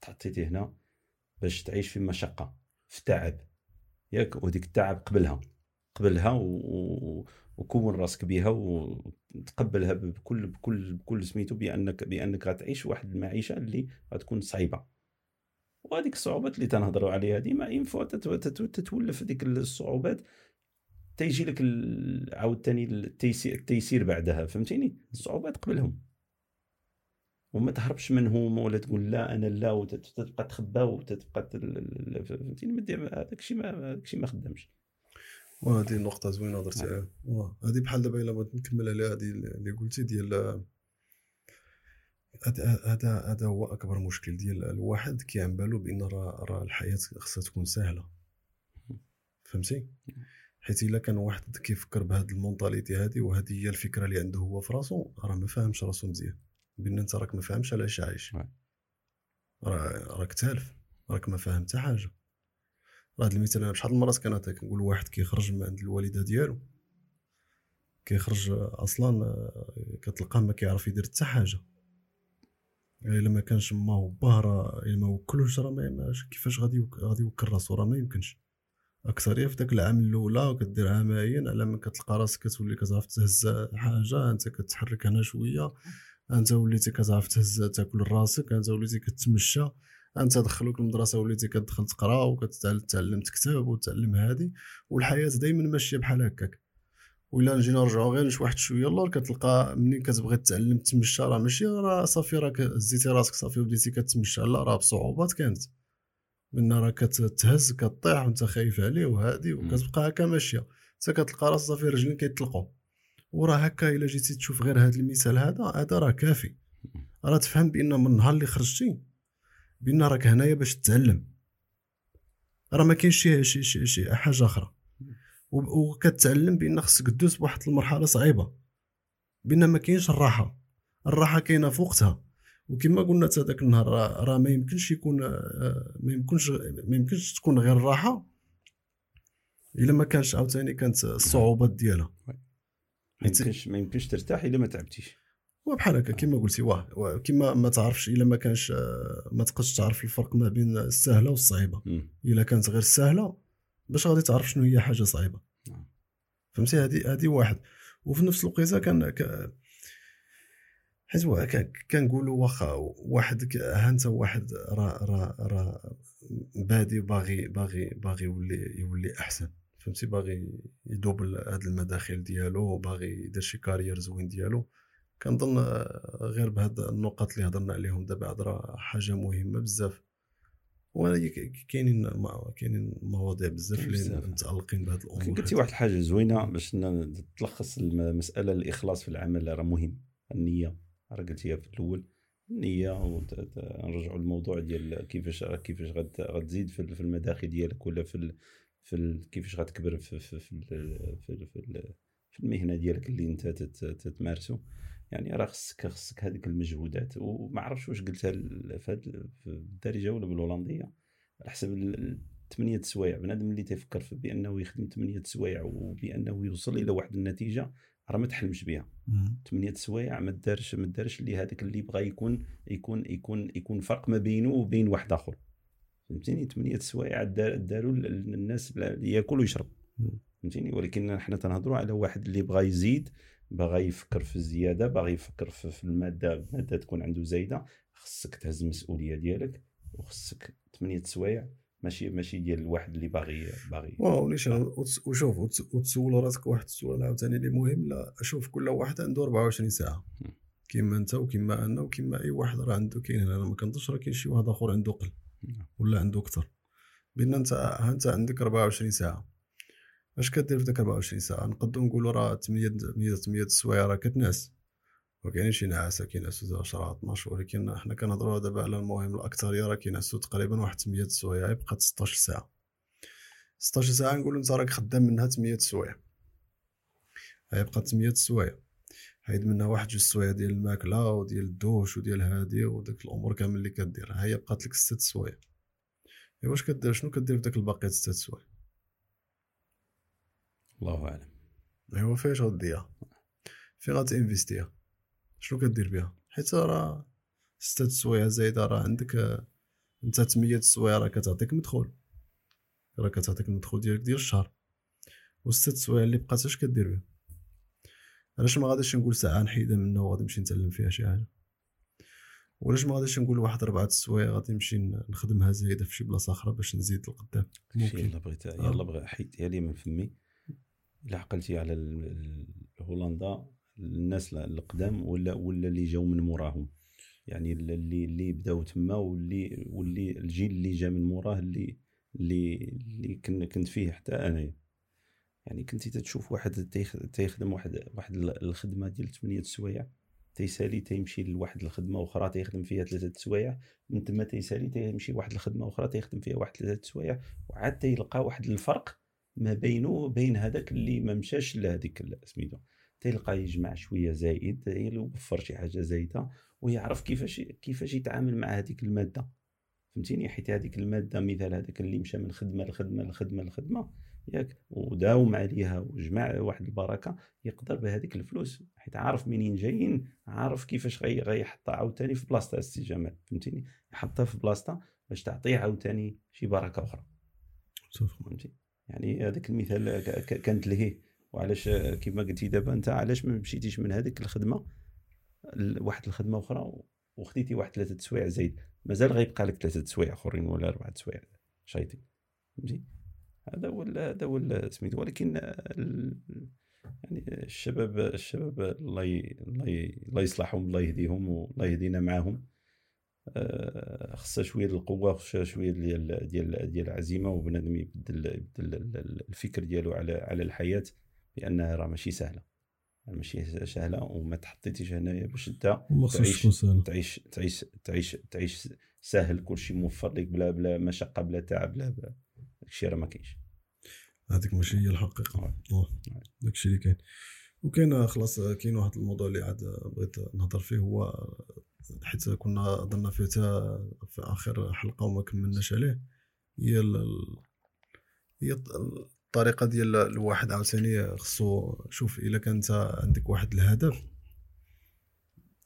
تحطيتي هنا باش تعيش في مشقة في تعب. ياك وديك التعب قبلها. قبلها و... وكون راسك بها وتقبلها بكل بكل بكل سميتو بأنك بأنك غتعيش واحد المعيشة اللي غتكون صعيبة. وهذيك الصعوبات اللي تنهضروا عليها ديما تت- تت- تتولف ديك الصعوبات تيجي لك عاوتاني التيسير, التيسير بعدها فهمتيني؟ الصعوبات قبلهم. وما تهربش منهم ولا تقول لا أنا لا وتبقى تخبى وتبقى فهمتيني؟ هذاك الشيء ما هذاك الشيء ما خدامش. وهذه نقطة زوينة درتي عليها واه، هذه بحال دابا إلا بغيت نكمل عليها هذه اللي قلتي ديال هذا هذا هو أكبر مشكل ديال الواحد. كيعن بالو بأن راه راه الحياة خصها تكون سهلة. فهمتي؟ حيت إلا كان واحد كيفكر بهذه المونطاليتي هذه وهذه هي الفكرة اللي عنده هو في راسو راه ما فاهمش راسو مزيان. بإن أنت راك ما فاهمش علاش عايش. راه راك تالف. راك ما فاهم حتى حاجة. راه المثال أنا بشحال من مرات كنعطيه كنقول واحد كيخرج من عند الوالدة ديالو. كيخرج أصلا آه، كتلقاه ما كيعرف يدير حتى حاجة. يعني إلا ما كانش ما هو باه راه إلا ما وكلوش راه كيفاش غادي غادي يوكل راسو؟ راه ما يمكنش. اكثريه في داك العام الأولى كدير عامين على ما كتلقى راسك كتولي كتعرف تهز حاجة أنت كتحرك هنا شوية أنت وليتي كتعرف تهز تاكل راسك أنت وليتي كتمشى. انت دخلوك المدرسة وليتي كتدخل تقرا وكتعلم تكتب وتعلم هادي والحياة دائما ماشية بحال هكاك. ولا نجي نرجعو غير واحد شوية اللور كتلقى منين كتبغي تعلم تمشى راه ماشي راه صافي راك هزيتي راسك صافي وبديتي كتمشى لا راه بصعوبات كانت. من راه كتهز كطيح وانت خايف عليه وهادي وكتبقى هكا ماشية. حتى كتلقى راسك صافي رجلين كيطلقوا وراه هكا إلا جيتي تشوف غير هذا المثال هذا هذا راه كافي. راه تفهم بأن من النهار اللي خرجتي بأن راك هنايا باش تتعلم. راه ما كاينش شي, شي, شي, شي حاجة أخرى. وكتعلم بأن خصك دوز بواحد المرحلة صعيبة. بأن ما كاينش الراحة. الراحة كاينة في وقتها وكما قلنا حتى ذاك النهار راه ما يمكنش يكون آه، ما يمكنش ما يمكنش تكون غير الراحة إلا ما كانش عاوتاني كانت الصعوبات ديالها. ما يمكنش ما يمكنش ترتاح إلا ما تعبتيش. وبحال هكا كما قلتي واه كما ما تعرفش إلا ما كانش آه، ما تقدرش تعرف الفرق ما بين السهلة والصعيبة. إلا كانت غير سهلة باش غادي تعرف شنو هي حاجة صعيبة. نعم. فهمتي؟ هذه هذه واحد. وفي نفس الوقيتة كان حيت كنقولوا واخا واحد ها انت واحد راه راه راه بادي باغي باغي باغي يولي يولي أحسن. فهمتي؟ باغي يدوبل هاد المداخل ديالو باغي يدير شي carrière زوين ديالو. كنظن غير بهاد النقط اللي هضرنا عليهم دابا راه حاجة مهمة بزاف. كاينين كاينين مواضيع بزاف اللي متعلقين بهذه الأمور قلتي واحد الحاجة زوينة باش تلخص المساله الإخلاص في العمل راه مهم النية راه قلتيها في الأول. النية ونرجعوا للموضوع ديال كيفاش كيفاش غتزيد في المداخل ديالك ولا في في كيفاش غتكبر في في في, في, في, في المهنة ديالك اللي انت تتمارسه يعني راه خصك خصك هذيك المجهودات. وما عرفتش واش قلتها في الدارجة ولا بالهولندية. على حسب ثمانية سوايع. بنادم اللي تيفكر في بأنه يخدم ثمانية سوايع وبأنه يوصل إلى واحد النتيجة راه ما تحلمش بها ثمانية سوايع ما دارش ما دارش اللي هذاك اللي بغى يكون يكون يكون يكون فرق ما بينه وبين واحد آخر. فهمتيني؟ ثمانية سوايع داروا الناس ياكل ويشرب فهمتيني؟ ولكن حنا تنهضروا على واحد اللي بغى يزيد باغي يفكر في الزيادة باغي يفكر في المادة المادة تكون عنده زايدة خصك تهز المسؤوليه ديالك وخصك ثمانيه سوايع ماشي ماشي ديال الواحد اللي باغي باغي واو ليش وشوف وتسول راسك واحد السؤال عاوتاني اللي مهم لا شوف كل واحد عنده 24 ساعة. كيما أنت وكيما أنا وكيما أي واحد راه عنده كاين أنا ما كنظنش راه كاين شي واحد آخر عنده قل. ولا عنده أكثر. بأن أنت أنت عندك 24 ساعة. اش كدير في ديك 24 ساعة؟ نقدروا نقولوا راه 8 8 السوايع راه كتناس. وكاين شي نعاسه كينعسوا 10 12 ولكن حنا كنهضروا دابا على المهم الأكثرية راه كينعسوا تقريبا واحد 8 السوايع يبقى 16 ساعة. 16 ساعة نقولوا انت راك خدام منها 8 السوايع. يبقى 8 السوايع. حيد منها واحد جوج سوايع ديال الماكلة وديال الدوش وديال هادي وداك الأمور كامل اللي كدير. هي بقات لك 6 سوايع. واش كدير؟ شنو كدير في داك الباقي 6 سوايع؟ الله أعلم. ايوا فاش غديها فين غتنفيستيها شنو كدير بها حيت راه ستة سوايع زايدة راه عندك انت 8 سوايع راه كتعطيك مدخول. راه كتعطيك المدخول ديالك ديال الشهر. وستة سوايع اللي بقات اش كدير بها علاش ما غاديش نقول ساعة نحيدها منها وغادي نمشي نتعلم فيها شي حاجة؟ ولاش ما غاديش نقول واحد ربعة سوايع غادي نمشي نخدمها زايدة في شي بلاصة أخرى باش نزيد لقدام ممكن. يلا بغيت يلا بغيت حيدتيها لي من فمي إلا عقلتي على هولندا الناس القدام ولا ولا اللي جاو من موراهم. يعني اللي اللي بداو تما واللي واللي الجيل اللي جا من موراه اللي اللي اللي كنت فيه حتى انايا يعني كنتي تشوف واحد تيخدم واحد واحد الخدمة ديال 8 سوايع تيسالي تيمشي لواحد الخدمة أخرى تيخدم فيها ثلاثة سوايع من تما تيسالي تيمشي واحد الخدمة أخرى تيخدم فيها واحد ثلاثة سوايع وعاد تيلقى واحد الفرق ما بينه وبين هذاك اللي ما مشاش لهذيك سميتو تلقى يجمع شوية زايد يوفر شي حاجة زايدة ويعرف كيفاش كيفاش يتعامل مع هذيك المادة. فهمتيني؟ حيت هذيك المادة مثال هذاك اللي مشى من خدمة لخدمة لخدمة لخدمة ياك وداوم عليها وجمع واحد البركة يقدر بهذيك الفلوس. حيت عارف منين جايين عارف كيفاش غي غيحطها عاوتاني في بلاصتها السي جمال. فهمتيني؟ يحطها في بلاصتها باش تعطيه عاوتاني شي بركة أخرى. فهمتي يعني هذاك المثال كانت لهيه. وعلاش كيما قلتي دابا انت علاش ما مشيتيش من هذيك الخدمة؟ لواحد الخدمة أخرى وخديتي واحد ثلاثة سوايع زايد. مازال غيبقى لك ثلاثة سوايع أخرين ولا أربعة سوايع شايطين. فهمتي؟ هذا هو هذا هو سميتو. ولكن يعني الشباب الشباب الله الله الله يصلحهم الله يهديهم والله يهدينا معاهم. خصها شوية القوة خصها شوية ديال ديال ديال العزيمة وبنادم يبدل يبدل الفكر ديالو على على الحياة لانها راه ماشي سهلة. ماشي سهلة وما تحطيتيش هنايا باش أنت تعيش تعيش تعيش تعيش تعيش ساهل كلشي موفر لك بلا بلا مشقة بلا تعب بلا داكشي راه ما كاينش. هذيك ماشي هي الحقيقة. داكشي اللي كاين. وكاين خلاص كاين واحد الموضوع اللي عاد بغيت نهضر فيه هو حيت كنا هضرنا فيه في آخر حلقة وما كملناش عليه. هي هي الطريقة ديال الواحد عاوتاني خصو شوف إلا كان انت عندك واحد الهدف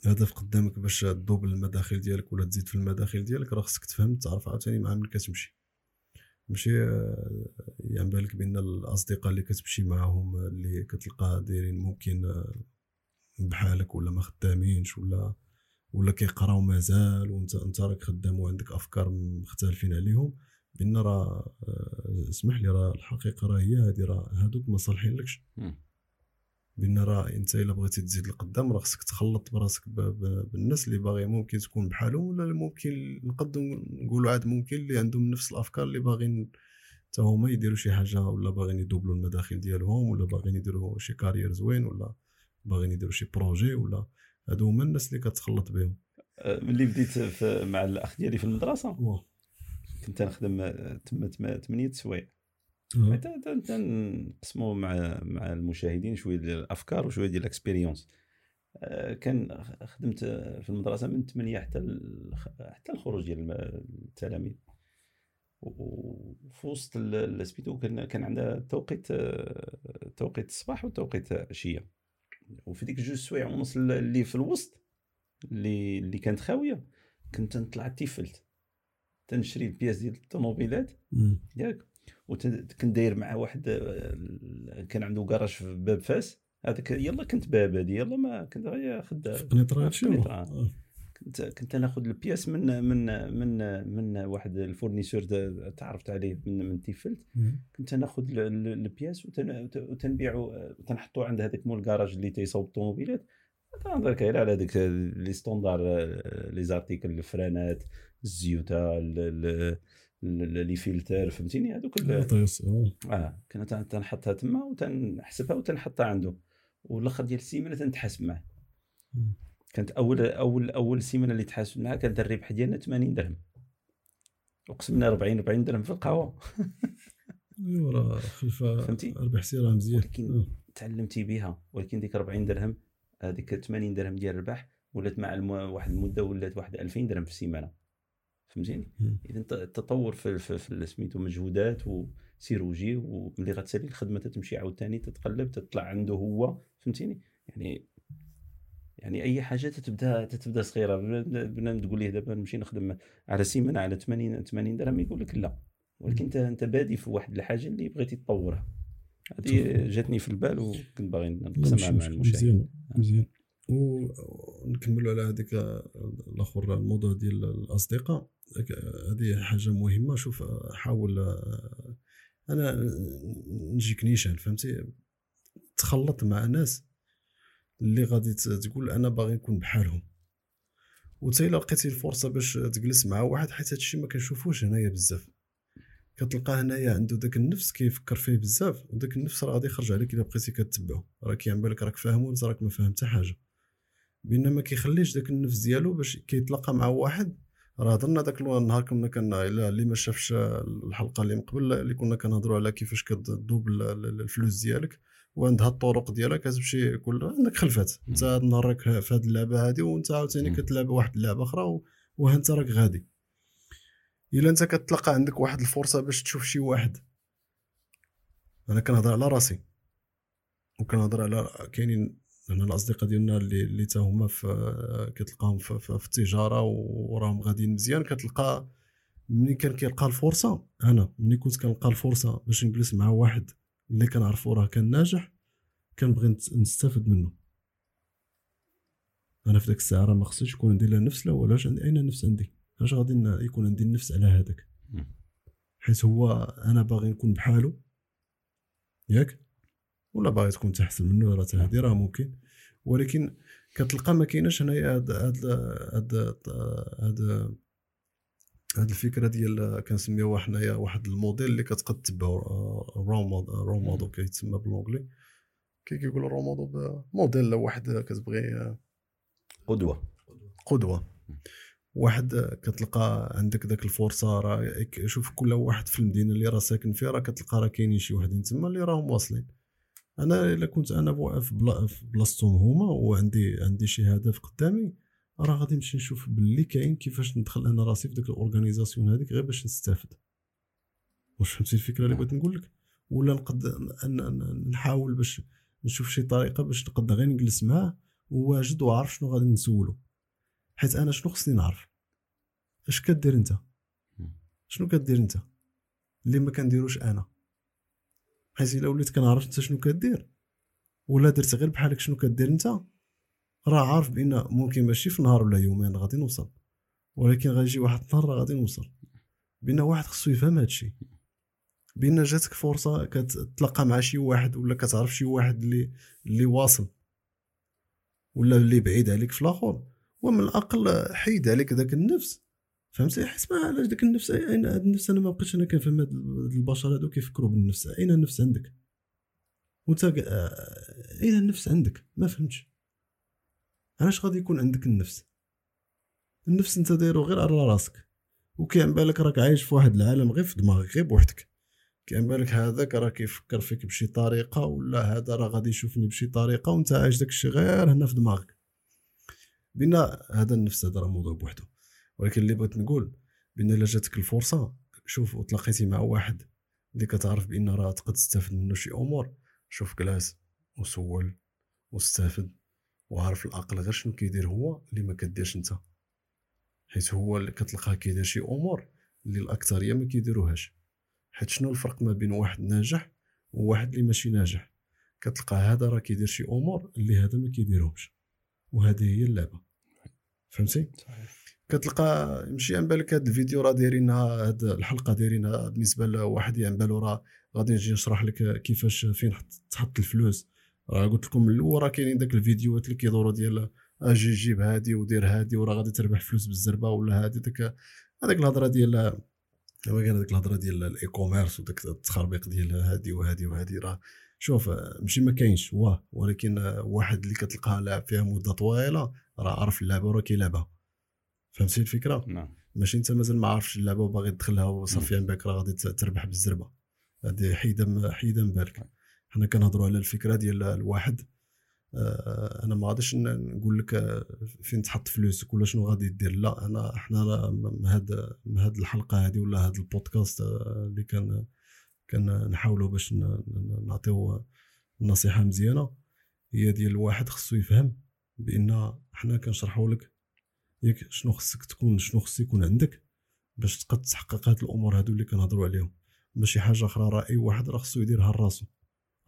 هدف قدامك باش تدوب المداخل ديالك ولا تزيد في المداخل ديالك راه خصك تفهم تعرف عاوتاني مع من كتمشي. ماشي يعني بالك بأن الأصدقاء اللي كتمشي معاهم اللي كتلقى دايرين ممكن بحالك ولا ما خدامينش ولا ولا كيقراو مازال وانت انت راك خدام وعندك افكار مختلفين عليهم. بان راه آه، اسمح لي راه الحقيقة راه هي هذه راه هادوك ما صالحين لكش بان راه انت الا بغيتي تزيد لقدام راه خصك تخلط براسك بالناس اللي باغي ممكن تكون بحالهم ولا ممكن نقدر نقولوا عاد ممكن اللي عندهم نفس الأفكار اللي باغيين حتى هما يديروا شي حاجة ولا باغيين يدوبلوا المداخل ديالهم ولا باغيين يديروا شي كارير زوين ولا باغيين يديروا شي projet ولا هادو هما الناس اللي كتخلط بهم. أه، ملي بديت مع الأخ ديالي في المدرسة كنت نخدم تما 8 سوايع. تنقسموا مع مع المشاهدين شوية ديال الأفكار وشوية ديال ال expérience أه، كان خدمت في المدرسة من 8 حتى حتى الخروج ديال التلاميذ. وفي وسط سميتو كان كان عندها توقيت توقيت الصباح وتوقيت العشية. وفي ديك جوج سوايع ونص اللي في الوسط اللي اللي كانت خاوية كنت نطلع تيفلت تنشري ال pièces ديال الطوموبيلات ياك وكنت داير مع واحد كان عنده كراج في باب فاس. هذاك يلا كنت بابادي يلا ما كنت غير خدام. في قنيطرة كنت كنت ناخذ ال pièces من من من من واحد ال fournisseur تعرفت عليه من من تيفلت. كنت ناخذ ال pièces وتنبيعو تنحطو عند هذاك مول الكراج اللي تيصوب الطوموبيلات. تنهضر غير على هذيك les standards les articles الفرانات الزيوتا les filtres فهمتيني؟ هذوك آه. كنت تنحطها تما وتنحسبها وتنحطها عنده. والآخر ديال السيمانة تنتحاسب معاه. كانت اول اول أول سيمانة اللي تحاسب معها كانت الربح ديالنا 80 درهم. وقسمنا 40 40 درهم في القهوة. ايوا راه خلفة فهمتي؟ ربح سيرة مزيان. ولكن آه. تعلمتي بها. ولكن ديك 40 درهم هذيك 80 درهم ديال الربح ولات مع الم... واحد المدة ولات واحد 2000 درهم في السيمانة. فهمتيني؟ اذا التطور في, في, في سميتو مجهودات وسيروجي وملي غتسالي الخدمة تمشي عاوتاني تتقلب تطلع عنده هو. فهمتيني؟ يعني يعني أي حاجة تتبدا تتبدا صغيرة. بنادم تقول ليه دابا نمشي نخدم على سيمانة على 80 80 درهم يقول لك لا. ولكن أنت أنت بادي في واحد الحاجة اللي بغيتي تطورها. هذه جاتني في البال وكنت باغي نقسمها مع المشاهد. مزيان مزيان. ونكملوا على هذيك الأخر الموضوع ديال الأصدقاء. هذه حاجة مهمة. شوف حاول أنا نجيك نيشان فهمتي؟ تخلط مع ناس اللي غادي تقول أنا باغي نكون بحالهم. وتا إلا لقيتي الفرصة باش تجلس مع واحد حيت هادشي ما كنشوفوش هنايا بزاف. كتلقاه هنايا عنده داك النفس كيفكر فيه بزاف وداك النفس راه غادي يخرج عليك إلا بقيتي كتبعو راه كيعمل بالك راك فاهم وانت راك ما فاهم حتى حاجة. بينما ما كيخليش داك النفس ديالو باش كيتلاقى مع واحد راه هضرنا داك النهار كنا كان اللي ما شافش الحلقة اللي من قبل اللي كنا كنهضروا على كيفاش كتدوب الفلوس ديالك. وعندها الطرق ديالها كتمشي كل عندك خلفات. انت هاد النهار راك في هاد اللعبة هادي وانت عاوتاني كتلعب واحد اللعبة أخرى وها انت راك غادي. إلا انت كتلقى عندك واحد الفرصة باش تشوف شي واحد. أنا كنهضر على راسي. وكنهضر على كاينين هنا الأصدقاء ديالنا اللي اللي تا هما في كتلقاهم في, في, في التجارة وراهم غاديين مزيان. كتلقى ملي كان كيلقى الفرصة أنا ملي كنت كنلقى الفرصة باش نجلس مع واحد اللي كنعرفو راه كان ناجح كنبغي نستافد منه. أنا في ديك الساعة راه ما خصنيش يكون عندي لا نفس لا ولا عندي أين النفس عندي؟ علاش غادي يكون عندي النفس على هذاك؟ حيت هو أنا باغي نكون بحالو ياك؟ ولا باغي تكون تحسن منه راه هادي راه ممكن. ولكن كتلقى ما كايناش هنايا هاد هاد هاد هاد هاد الفكرة ديال كنسميوها حنايا واحد الموديل اللي كتقد تتبعو role model كيتسمى بال anglais كي كيقولوا role model واحد كتبغي قدوة. قدوة. واحد كتلقى عندك ذاك الفرصة راه شوف كل واحد في المدينة اللي راه ساكن فيها راه كتلقى راه كاينين شي وحدين تما اللي راهم واصلين. أنا إلا كنت أنا في بلاصتهم هما وعندي عندي شي هدف قدامي راه غادي نمشي نشوف باللي كاين كيفاش ندخل أنا راسي في ديك ال organisation هذيك غير باش نستافد. واش فهمتي الفكرة اللي بغيت نقول لك ولا نقد نحاول باش نشوف شي طريقة باش نقدر غير نجلس معاه وواجد وعارف شنو غادي نسولو. حيت أنا شنو خصني نعرف؟ اش كدير أنت؟ شنو كدير أنت؟ اللي ما كنديروش أنا. حيت إلا وليت كنعرف أنت شنو كدير ولا درت غير بحالك شنو كدير أنت راه عارف بأن ممكن ماشي في نهار ولا يومين غادي نوصل. ولكن غيجي واحد النهار راه غادي نوصل. بأن واحد خصو يفهم هادشي بأن جاتك فرصة كتتلاقى مع شي واحد ولا كتعرف شي واحد اللي اللي واصل. ولا اللي بعيد عليك في الآخر. ومن الأقل حيد عليك ذاك النفس. فهمتي؟ حيت ما علاش داك النفس؟ أين هاد النفس؟ أنا ما بقيتش أنا كنفهم هاد البشر هادو كيفكروا بالنفس. أين النفس عندك؟ وانت أين النفس عندك؟ ما فهمتش. علاش غادي يكون عندك النفس؟ النفس انت دايرو غير على راسك. وكيعن بالك راك عايش في واحد العالم غير في دماغك غير بوحدك. كيعن بالك هذاك راه كيفكر فيك بشي طريقة ولا هذا راه غادي يشوفني بشي طريقة وانت عايش داك الشيء غير هنا في دماغك. بينا هذا النفس هذا راه موضوع بوحدو. ولكن اللي بغيت نقول بان إلا جاتك الفرصة شوف وتلاقيتي مع واحد اللي كتعرف بأن راه تقدر تستافد منه شي أمور شوف كلاس وسول واستافد. وعارف العقل غير شنو كيدير هو اللي ما كديرش انت حيت هو اللي كتلقاه كيدير شي أمور اللي الأكثرية ما كيديروهاش. حيت شنو الفرق ما بين واحد ناجح وواحد اللي ماشي ناجح؟ كتلقى هذا راه كيدير شي أمور اللي هذا ما كيديرهمش وهذه هي اللعبة. فهمتي؟ صحيح. كتلقى يمشي عن بالك هذا الفيديو راه دايرينها هاد الحلقة دايرينها بالنسبة لواحد يعن بالو راه غادي نجي نشرح لك كيفاش فين تحط الفلوس. راه قلت لكم من الأول راه كاينين داك الفيديوهات اللي كيدوروا ديال أجي جيب هادي ودير هادي وراه غادي تربح فلوس بالزربة ولا هادي داك هذاك الهضرة ديال كما كان هذيك الهضرة ديال ال e-commerce وداك التخربيق ديال هادي وهادي وهادي راه شوف ماشي ما كاينش واه ولكن واحد اللي كتلقاه لاعب فيها مدة طويلة راه عارف اللعبة وراه كيلعبها. فهمتي الفكرة؟ نعم. ماشي انت مازال ما عارفش اللعبة وباغي تدخلها وصافي عن بالك راه غادي تربح بالزربة. هذه حيده حيده من بالك حنا كنهضروا على الفكرة ديال الواحد. آه أنا ما غاديش نقول لك آه، فين تحط فلوسك ولا شنو غادي دير. لا انا حنا هاد هاد الحلقة هذه ولا هاد البودكاست آه، اللي كان كان نحاولوا باش نعطيو النصيحة مزيانة هي ديال الواحد خصو يفهم بأن حنا كنشرحوا لك ياك شنو خصك تكون شنو خص يكون عندك باش تقد تحقق هاد الأمور هادو اللي كنهضروا عليهم. ماشي حاجة أخرى راه اي واحد راه خصو يديرها لراسو.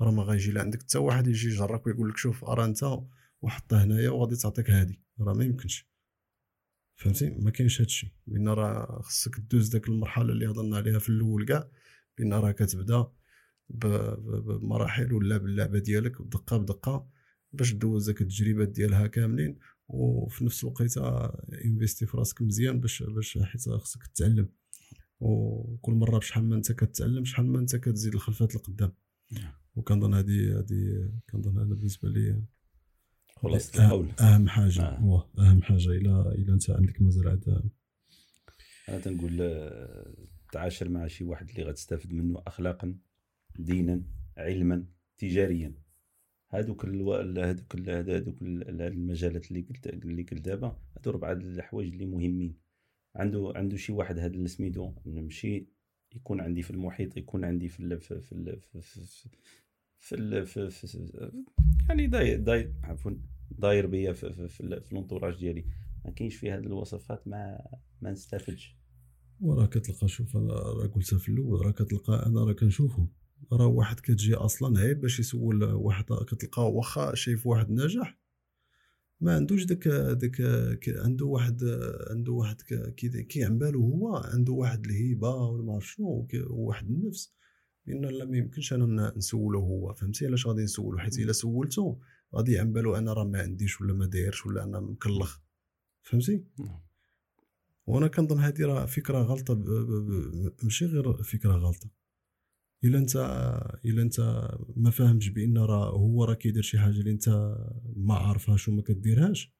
راه ما غايجي. لا عندك حتى واحد يجي يجرك ويقول لك شوف راه انت وحطها هنايا وغادي تعطيك هادي. راه ما يمكنش. فهمتي؟ ما كاينش هادشي بان راه خصك دوز داك المرحلة اللي هضرنا عليها في الأول كاع بان راه كتبدا بمراحل ولا باللعبة ديالك بدقة بدقة باش دوز داك التجربات ديالها كاملين وفي نفس الوقت انفيستي في راسك مزيان باش باش حيت خصك تتعلم. وكل مرة بشحال ما انت كتعلم شحال ما انت كتزيد الخلفات لقدام. وكنظن هذه هذه كنظن أنا بالنسبة لي خلاص اهم حاجة. آه. أهم حاجة. الا الا أنت عندك مازال عاد. أنا تنقول آه، تعاشر مع شي واحد اللي غتستافد منه اخلاقا دينا علما تجاريا. هذوك هذوك هذوك المجالات اللي قلت اللي قلت دابا هادو ربعه الحوايج اللي مهمين. عنده عنده شي واحد هذا سميتو نمشي يكون عندي في المحيط يكون عندي في في في ال في في في, ال في, في, يعني داير داير عفوا داير بيا في, في, في, في الانطوراج ديالي. ما كاينش في هذه الوصفات ما ما نستافدش. وراه كتلقى شوف أنا راه قلتها في الأول راه كتلقى أنا راه كنشوفه راه واحد كتجي أصلا عيب باش يسول واحد كتلقاه واخا شايف واحد ناجح ما عندوش داك داك عنده واحد عنده واحد كي بالو هو عنده واحد الهيبة ولا ما عرف شنو وواحد النفس. بان لا ما يمكنش أنا نسولو هو فهمتي؟ علاش غادي نسولو حيت إلا سولته غادي يعن بالو أنا راه ما عنديش ولا ما دايرش ولا أنا مكلخ. فهمتي؟ نعم. وأنا كنظن هذه راه فكرة غلطة ماشي غير فكرة غلطة. إلا أنت إلا أنت ما فاهمش بأن راه هو راه كيدير شي حاجة اللي أنت ما عارفهاش وما كديرهاش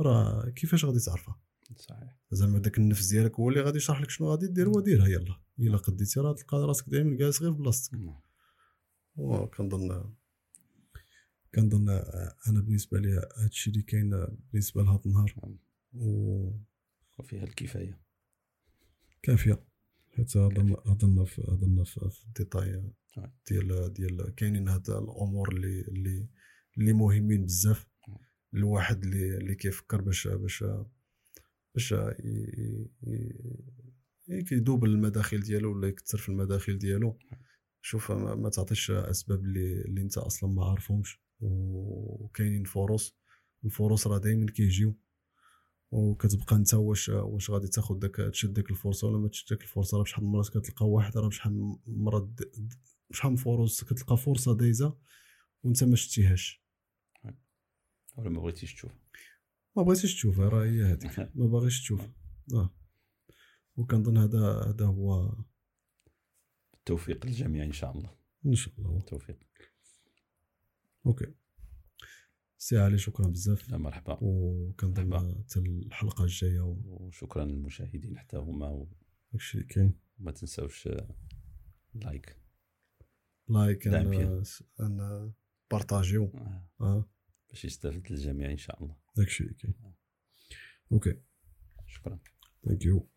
راه كيفاش غادي تعرفها؟ صحيح. زعما داك النفس ديالك هو اللي غادي يشرح لك شنو غادي دير وديرها يلا. إلا قديتي راه تلقى راسك دائما جالس غير في بلاصتك. نعم. وكنظن كنظن أنا بالنسبة لي هادشي اللي كاين بالنسبة لهذا النهار نعم. و وفيها الكفاية. كافية. حيت هضرنا في هضرنا في الديتاي ديال ديال كاينين هاد الأمور اللي اللي اللي مهمين بزاف. الواحد اللي اللي كيفكر باش باش باش كيدوب المداخل ديالو ولا يكثر في المداخل ديالو. شوف ما تعطيش أسباب اللي اللي انت أصلا ما عارفهمش. وكاينين فرص الفرص راه دائما كيجيو. وكتبقى انت واش واش غادي تاخذ داك تشد ديك الفرصة ولا ما تشد ديك الفرصة. راه بشحال من مرات كتلقى واحد راه بشحال من مرات بشحال من فرص كتلقى فرصة دايزة وانت ما شتيهاش. ولا ما بغيتيش تشوف. ما بغيتيش تشوفها راه هي هذيك ما باغيش تشوف. آه. وكنظن هذا هذا هو التوفيق للجميع إن شاء الله. إن شاء الله. التوفيق. Okay. سي علي شكرا بزاف. لا مرحبا. وكنظن حتى الحلقة الجاية و... وشكرا للمشاهدين حتى هما و... داكشي اللي كاين. ما تنساوش like like ان بارطاجيو. آه. باش يستافد الجميع إن شاء الله. داكشي اللي كاين okay شكرا thank you